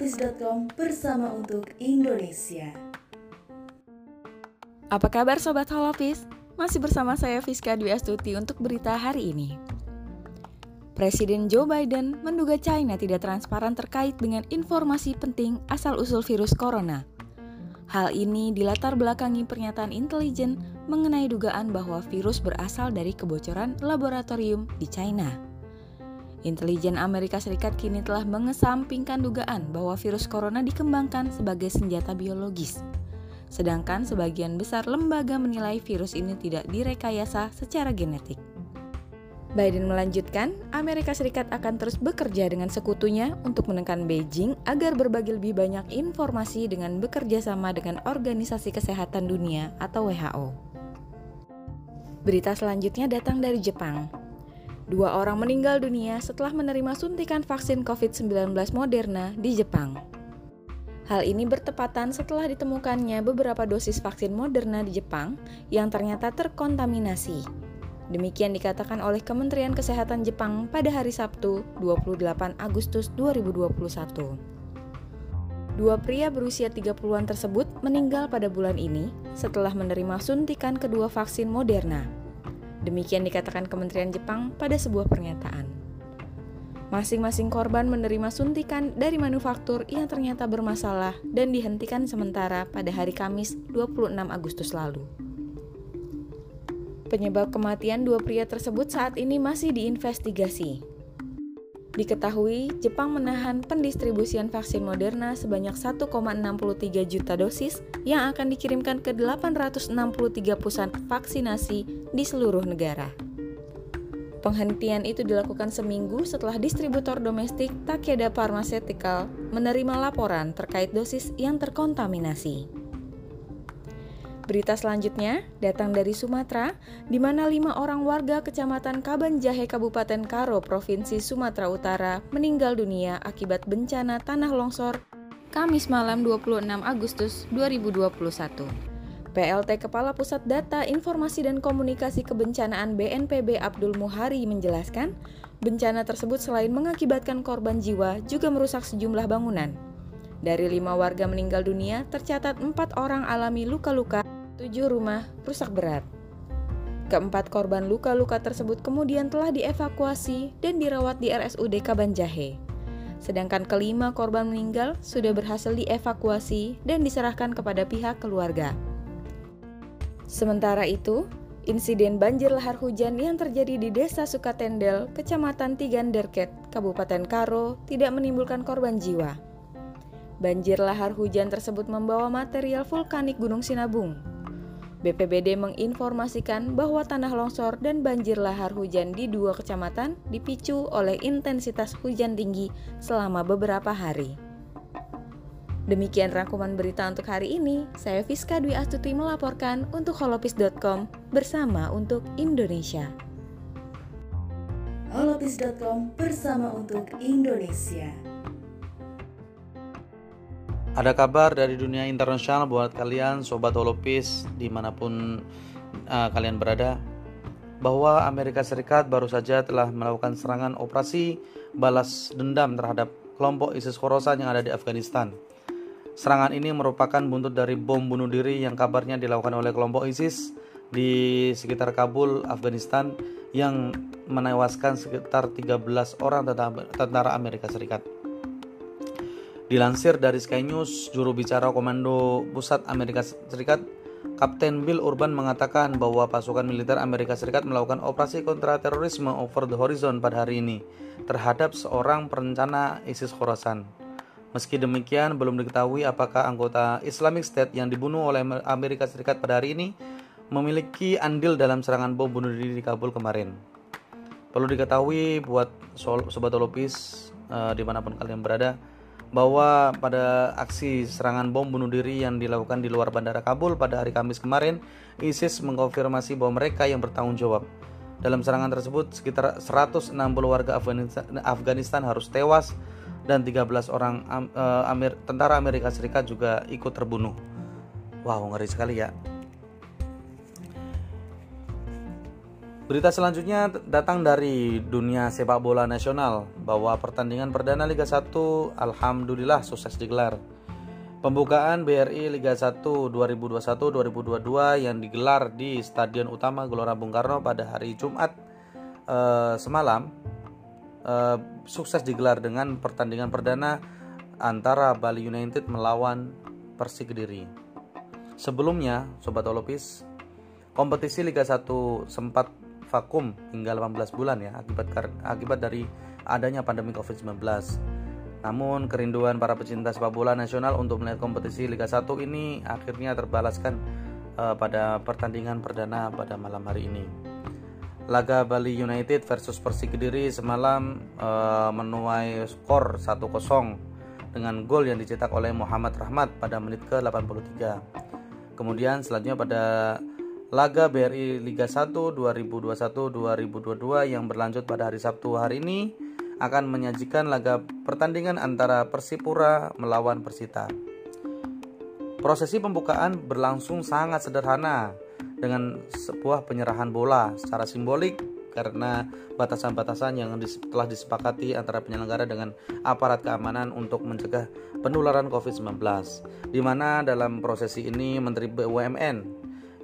holopis.com bersama untuk Indonesia. Apa kabar Sobat Holopis? Masih bersama saya Fiska Dwi Astuti untuk berita hari ini. Presiden Joe Biden menduga China tidak transparan terkait dengan informasi penting asal-usul virus corona. Hal ini dilatar belakangi pernyataan intelijen mengenai dugaan bahwa virus berasal dari kebocoran laboratorium di China. Intelijen Amerika Serikat kini telah mengesampingkan dugaan bahwa virus corona dikembangkan sebagai senjata biologis sedangkan sebagian besar lembaga menilai virus ini tidak direkayasa secara genetik. Biden melanjutkan, Amerika Serikat akan terus bekerja dengan sekutunya untuk menekan Beijing agar berbagi lebih banyak informasi dengan bekerja sama dengan Organisasi Kesehatan Dunia atau WHO. Berita selanjutnya datang dari Jepang. Dua orang meninggal dunia setelah menerima suntikan vaksin COVID-19 Moderna di Jepang. Hal ini bertepatan setelah ditemukannya beberapa dosis vaksin Moderna di Jepang yang ternyata terkontaminasi. Demikian dikatakan oleh Kementerian Kesehatan Jepang pada hari Sabtu, 28 Agustus 2021. Dua pria berusia 30-an tersebut meninggal pada bulan ini setelah menerima suntikan kedua vaksin Moderna. Demikian dikatakan Kementerian Jepang pada sebuah pernyataan. Masing-masing korban menerima suntikan dari manufaktur yang ternyata bermasalah dan dihentikan sementara pada hari Kamis 26 Agustus lalu. Penyebab kematian dua pria tersebut saat ini masih diinvestigasi. Diketahui, Jepang menahan pendistribusian vaksin Moderna sebanyak 1,63 juta dosis yang akan dikirimkan ke 863 pusat vaksinasi di seluruh negara. Penghentian itu dilakukan seminggu setelah distributor domestik Takeda Pharmaceutical menerima laporan terkait dosis yang terkontaminasi. Berita selanjutnya datang dari Sumatera, di mana lima orang warga Kecamatan Kabanjahe Kabupaten Karo, Provinsi Sumatera Utara meninggal dunia akibat bencana tanah longsor Kamis malam 26 Agustus 2021. PLT Kepala Pusat Data Informasi dan Komunikasi Kebencanaan BNPB Abdul Muhari menjelaskan, bencana tersebut selain mengakibatkan korban jiwa juga merusak sejumlah bangunan. Dari lima warga meninggal dunia, tercatat empat orang alami luka-luka, tujuh rumah rusak berat. Keempat korban luka-luka tersebut kemudian telah dievakuasi dan dirawat di RSUD Kabanjahe. Sedangkan kelima korban meninggal sudah berhasil dievakuasi dan diserahkan kepada pihak keluarga. Sementara itu, insiden banjir lahar hujan yang terjadi di Desa Sukatendel, Kecamatan Tiganderket, Kabupaten Karo, tidak menimbulkan korban jiwa. Banjir lahar hujan tersebut membawa material vulkanik Gunung Sinabung. BPBD menginformasikan bahwa tanah longsor dan banjir lahar hujan di dua kecamatan dipicu oleh intensitas hujan tinggi selama beberapa hari. Demikian rangkuman berita untuk hari ini. Saya Fiska Dwi Astuti melaporkan untuk holopis.com bersama untuk Indonesia. holopis.com bersama untuk Indonesia. Ada kabar dari dunia internasional buat kalian sobat holopis di mana pun uh, kalian berada bahwa Amerika Serikat baru saja telah melakukan serangan operasi balas dendam terhadap kelompok ISIS Khorasan yang ada di Afghanistan. Serangan ini merupakan buntut dari bom bunuh diri yang kabarnya dilakukan oleh kelompok ISIS di sekitar Kabul, Afghanistan yang menewaskan sekitar 13 orang tentara Amerika Serikat. Dilansir dari Sky News, juru bicara Komando Pusat Amerika Serikat, Kapten Bill Urban mengatakan bahwa pasukan militer Amerika Serikat melakukan operasi kontra terorisme over the horizon pada hari ini terhadap seorang perencana ISIS Khorasan. Meski demikian, belum diketahui apakah anggota Islamic State yang dibunuh oleh Amerika Serikat pada hari ini memiliki andil dalam serangan bom bunuh diri di Kabul kemarin. Perlu diketahui buat sobat Olopis uh, di mana pun kalian berada bahwa pada aksi serangan bom bunuh diri yang dilakukan di luar bandara Kabul pada hari Kamis kemarin, ISIS mengkonfirmasi bahwa mereka yang bertanggung jawab. Dalam serangan tersebut, sekitar 160 warga Afghanistan, harus tewas dan 13 orang Amer tentara Amerika Serikat juga ikut terbunuh. Wow, ngeri sekali ya. Berita selanjutnya datang dari dunia sepak bola nasional bahwa pertandingan perdana Liga 1 alhamdulillah sukses digelar. Pembukaan BRI Liga 1 2021-2022 yang digelar di Stadion Utama Gelora Bung Karno pada hari Jumat eh, semalam eh, sukses digelar dengan pertandingan perdana antara Bali United melawan Persik Kediri. Sebelumnya, Sobat Olopis, kompetisi Liga 1 sempat vakum hingga 18 bulan ya akibat akibat dari adanya pandemi Covid-19. Namun kerinduan para pecinta sepak bola nasional untuk melihat kompetisi Liga 1 ini akhirnya terbalaskan uh, pada pertandingan perdana pada malam hari ini. Laga Bali United versus Persik Kediri semalam uh, menuai skor 1-0 dengan gol yang dicetak oleh Muhammad Rahmat pada menit ke-83. Kemudian selanjutnya pada laga BRI Liga 1 2021-2022 yang berlanjut pada hari Sabtu hari ini akan menyajikan laga pertandingan antara Persipura melawan Persita. Prosesi pembukaan berlangsung sangat sederhana dengan sebuah penyerahan bola secara simbolik karena batasan-batasan yang telah disepakati antara penyelenggara dengan aparat keamanan untuk mencegah penularan COVID-19. Di mana dalam prosesi ini Menteri BUMN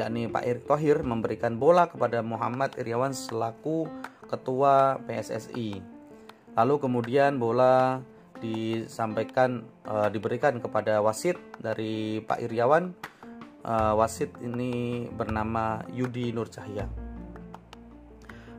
yakni Pak Erick Thohir memberikan bola kepada Muhammad Iriawan selaku Ketua PSSI. Lalu kemudian bola disampaikan e, diberikan kepada wasit dari Pak Iriawan. E, wasit ini bernama Yudi Nur Cahya.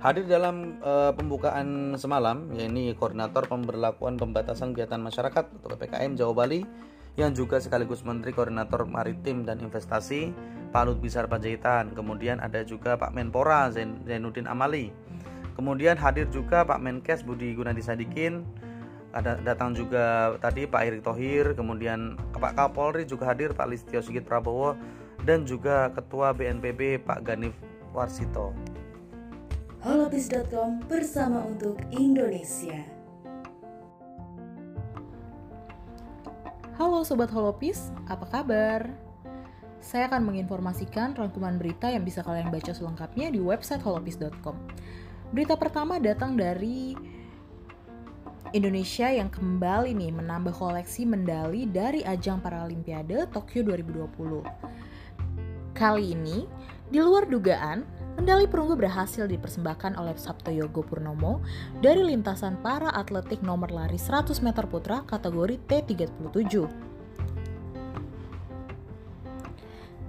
Hadir dalam e, pembukaan semalam, yakni koordinator pemberlakuan pembatasan kegiatan masyarakat atau PPKM Jawa Bali yang juga sekaligus Menteri Koordinator Maritim dan Investasi Pak Lut Bisar Panjaitan. Kemudian ada juga Pak Menpora Zain, Zainuddin Amali Kemudian hadir juga Pak Menkes Budi Gunadi Sadikin, ada datang juga tadi Pak Erick Thohir, kemudian Pak Kapolri juga hadir Pak Listio Sigit Prabowo dan juga Ketua BNPB Pak Ganif Warsito. Holopis.com bersama untuk Indonesia. Halo Sobat Holopis, apa kabar? Saya akan menginformasikan rangkuman berita yang bisa kalian baca selengkapnya di website holopis.com. Berita pertama datang dari Indonesia yang kembali nih menambah koleksi medali dari ajang Paralimpiade Tokyo 2020. Kali ini, di luar dugaan, medali perunggu berhasil dipersembahkan oleh Sabto Yogo Purnomo dari lintasan para atletik nomor lari 100 meter putra kategori T37.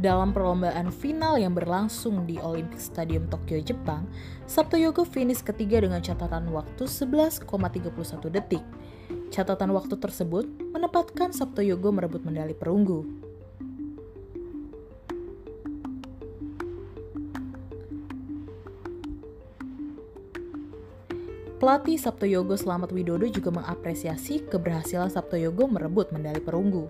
Dalam perlombaan final yang berlangsung di Olympic Stadium Tokyo, Jepang, Sabto Yogo finish ketiga dengan catatan waktu 11,31 detik. Catatan waktu tersebut menempatkan Sabto Yogo merebut medali perunggu. Pelatih Sabto Yogo Selamat Widodo juga mengapresiasi keberhasilan Sabto Yogo merebut medali perunggu.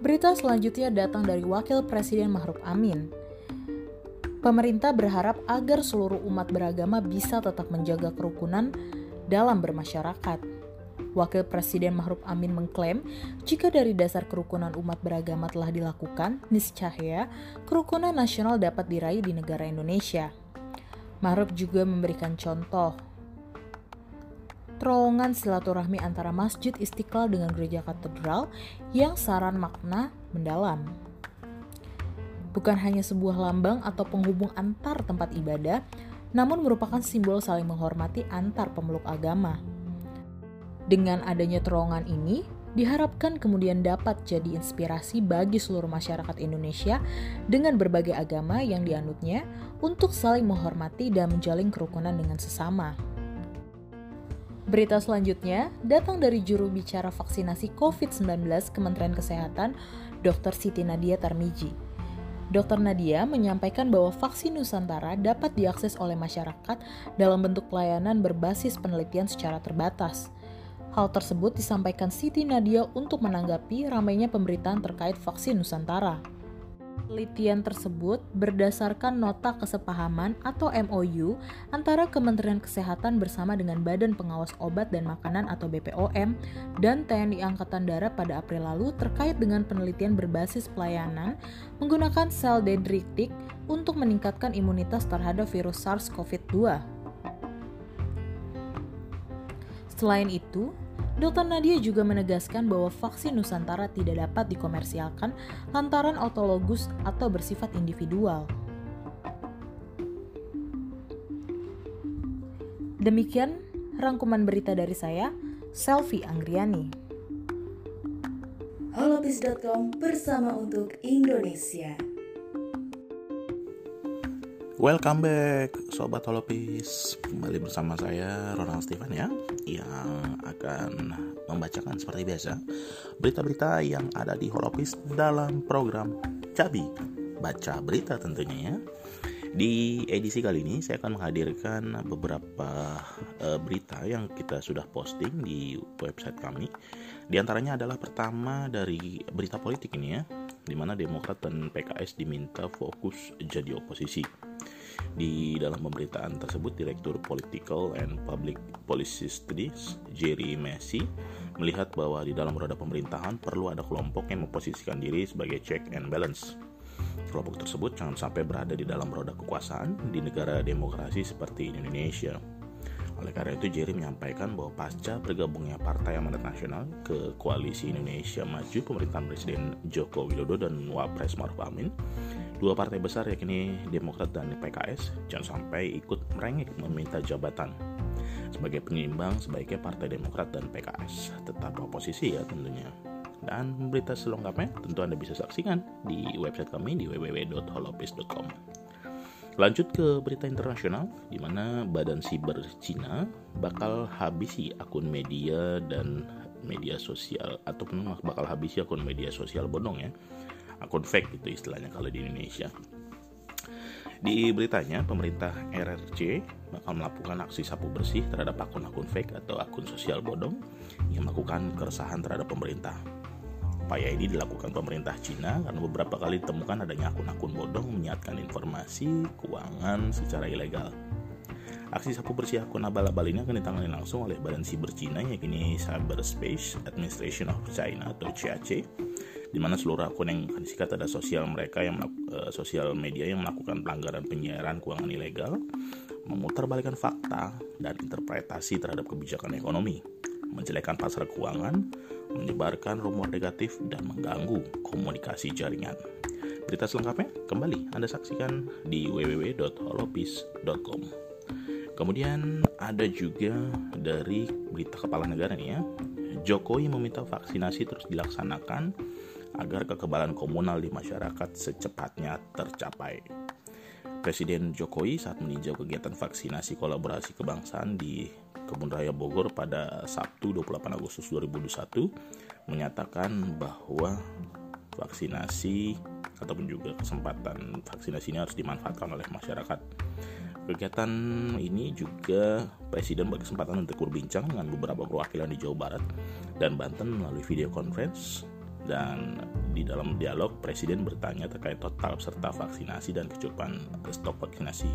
Berita selanjutnya datang dari Wakil Presiden Mahruf Amin. Pemerintah berharap agar seluruh umat beragama bisa tetap menjaga kerukunan dalam bermasyarakat. Wakil Presiden Mahruf Amin mengklaim jika dari dasar kerukunan umat beragama telah dilakukan, niscaya kerukunan nasional dapat diraih di negara Indonesia. Mahruf juga memberikan contoh terowongan silaturahmi antara Masjid Istiqlal dengan Gereja Katedral yang saran makna mendalam. Bukan hanya sebuah lambang atau penghubung antar tempat ibadah, namun merupakan simbol saling menghormati antar pemeluk agama. Dengan adanya terowongan ini, diharapkan kemudian dapat jadi inspirasi bagi seluruh masyarakat Indonesia dengan berbagai agama yang dianutnya untuk saling menghormati dan menjalin kerukunan dengan sesama. Berita selanjutnya datang dari juru bicara vaksinasi COVID-19 Kementerian Kesehatan, Dr. Siti Nadia Tarmiji. Dr. Nadia menyampaikan bahwa vaksin Nusantara dapat diakses oleh masyarakat dalam bentuk pelayanan berbasis penelitian secara terbatas. Hal tersebut disampaikan Siti Nadia untuk menanggapi ramainya pemberitaan terkait vaksin Nusantara. Penelitian tersebut berdasarkan nota kesepahaman atau MOU antara Kementerian Kesehatan bersama dengan Badan Pengawas Obat dan Makanan atau BPOM dan TNI Angkatan Darat pada April lalu terkait dengan penelitian berbasis pelayanan menggunakan sel dendritik untuk meningkatkan imunitas terhadap virus SARS-CoV-2. Selain itu, Dr. Nadia juga menegaskan bahwa vaksin Nusantara tidak dapat dikomersialkan lantaran autologus atau bersifat individual. Demikian rangkuman berita dari saya, Selfie Anggriani. Holopis.com bersama untuk Indonesia. Welcome back Sobat Holopis Kembali bersama saya Ronald Stefan ya Yang akan membacakan seperti biasa Berita-berita yang ada di Holopis dalam program Cabi Baca berita tentunya ya di edisi kali ini saya akan menghadirkan beberapa uh, berita yang kita sudah posting di website kami. Di antaranya adalah pertama dari berita politik ini ya, di mana Demokrat dan PKS diminta fokus jadi oposisi. Di dalam pemberitaan tersebut, Direktur Political and Public Policy Studies, Jerry Messi, melihat bahwa di dalam roda pemerintahan perlu ada kelompok yang memposisikan diri sebagai check and balance. Kelompok tersebut jangan sampai berada di dalam roda kekuasaan di negara demokrasi seperti Indonesia. Oleh karena itu, Jerry menyampaikan bahwa pasca bergabungnya Partai Amanat Nasional ke Koalisi Indonesia Maju pemerintahan Presiden Joko Widodo dan Wapres Maruf Amin, dua partai besar yakni Demokrat dan PKS jangan sampai ikut merengek meminta jabatan. Sebagai penyeimbang, sebaiknya Partai Demokrat dan PKS tetap oposisi ya tentunya. Dan berita selengkapnya tentu Anda bisa saksikan di website kami di www.holopis.com. Lanjut ke berita internasional, di mana Badan Siber Cina bakal habisi akun media dan media sosial ataupun bakal habisi akun media sosial bodong ya, akun fake itu istilahnya kalau di Indonesia. Di beritanya, pemerintah RRC bakal melakukan aksi sapu bersih terhadap akun-akun fake atau akun sosial bodong yang melakukan keresahan terhadap pemerintah. Upaya ini dilakukan pemerintah Cina karena beberapa kali ditemukan adanya akun-akun bodong menyiapkan informasi keuangan secara ilegal. Aksi sapu bersih akun abal-abal ini akan ditangani langsung oleh Badan Siber Cina yakni Cyberspace Administration of China atau CAC di mana seluruh akun yang akan disikat ada sosial mereka yang uh, sosial media yang melakukan pelanggaran penyiaran keuangan ilegal, memutarbalikkan fakta dan interpretasi terhadap kebijakan ekonomi, menjelekkan pasar keuangan, menyebarkan rumor negatif, dan mengganggu komunikasi jaringan. Berita selengkapnya kembali Anda saksikan di www.holopis.com. Kemudian ada juga dari berita kepala negara nih ya. Jokowi meminta vaksinasi terus dilaksanakan agar kekebalan komunal di masyarakat secepatnya tercapai. Presiden Jokowi saat meninjau kegiatan vaksinasi kolaborasi kebangsaan di Kebun Raya Bogor pada Sabtu 28 Agustus 2021 menyatakan bahwa vaksinasi ataupun juga kesempatan vaksinasi ini harus dimanfaatkan oleh masyarakat. Kegiatan ini juga Presiden berkesempatan untuk berbincang dengan beberapa perwakilan di Jawa Barat dan Banten melalui video conference dan di dalam dialog Presiden bertanya terkait total serta vaksinasi dan kecukupan stok vaksinasi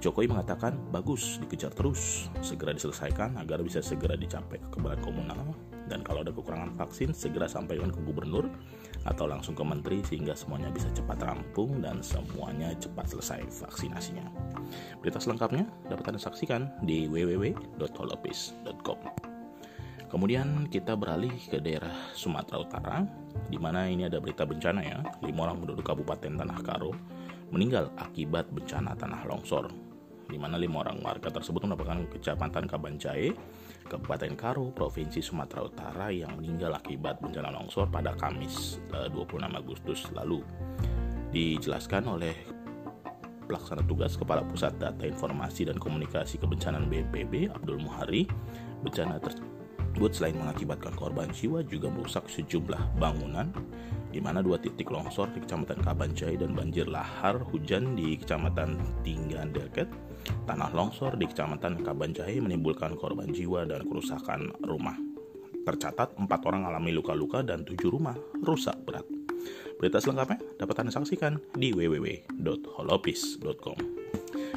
Jokowi mengatakan bagus dikejar terus, segera diselesaikan agar bisa segera dicapai kekebalan komunal dan kalau ada kekurangan vaksin segera sampaikan ke gubernur atau langsung ke menteri sehingga semuanya bisa cepat rampung dan semuanya cepat selesai vaksinasinya. Berita selengkapnya dapat Anda saksikan di www.holopis.com. Kemudian kita beralih ke daerah Sumatera Utara, di mana ini ada berita bencana ya, lima orang penduduk Kabupaten Tanah Karo meninggal akibat bencana tanah longsor di mana lima orang warga tersebut merupakan kecamatan Kabanjae, Kabupaten Karo, Provinsi Sumatera Utara yang meninggal akibat bencana longsor pada Kamis 26 eh, Agustus lalu. Dijelaskan oleh pelaksana tugas Kepala Pusat Data Informasi dan Komunikasi Kebencanaan BNPB Abdul Muhari, bencana tersebut selain mengakibatkan korban jiwa juga merusak sejumlah bangunan di mana dua titik longsor di Kecamatan Kabanjai dan banjir lahar hujan di Kecamatan Tinggan Deket Tanah longsor di Kecamatan Kabanjahe menimbulkan korban jiwa dan kerusakan rumah. Tercatat empat orang alami luka-luka dan tujuh rumah rusak berat. Berita selengkapnya dapat Anda saksikan di www.holopis.com.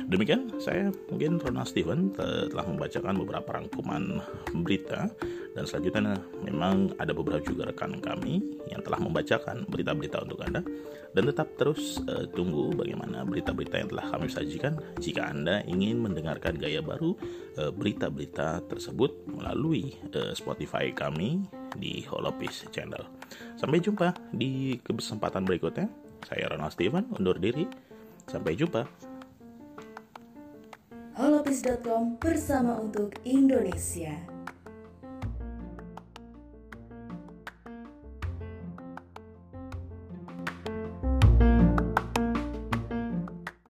Demikian, saya mungkin Ronald Steven telah membacakan beberapa rangkuman berita dan selanjutnya memang ada beberapa juga rekan kami yang telah membacakan berita-berita untuk Anda dan tetap terus uh, tunggu bagaimana berita-berita yang telah kami sajikan jika Anda ingin mendengarkan gaya baru berita berita-berita tersebut melalui uh, Spotify kami di Holopis Channel. Sampai jumpa di kesempatan berikutnya. Saya Ronald Steven undur diri. Sampai jumpa. Holopis.com bersama untuk Indonesia.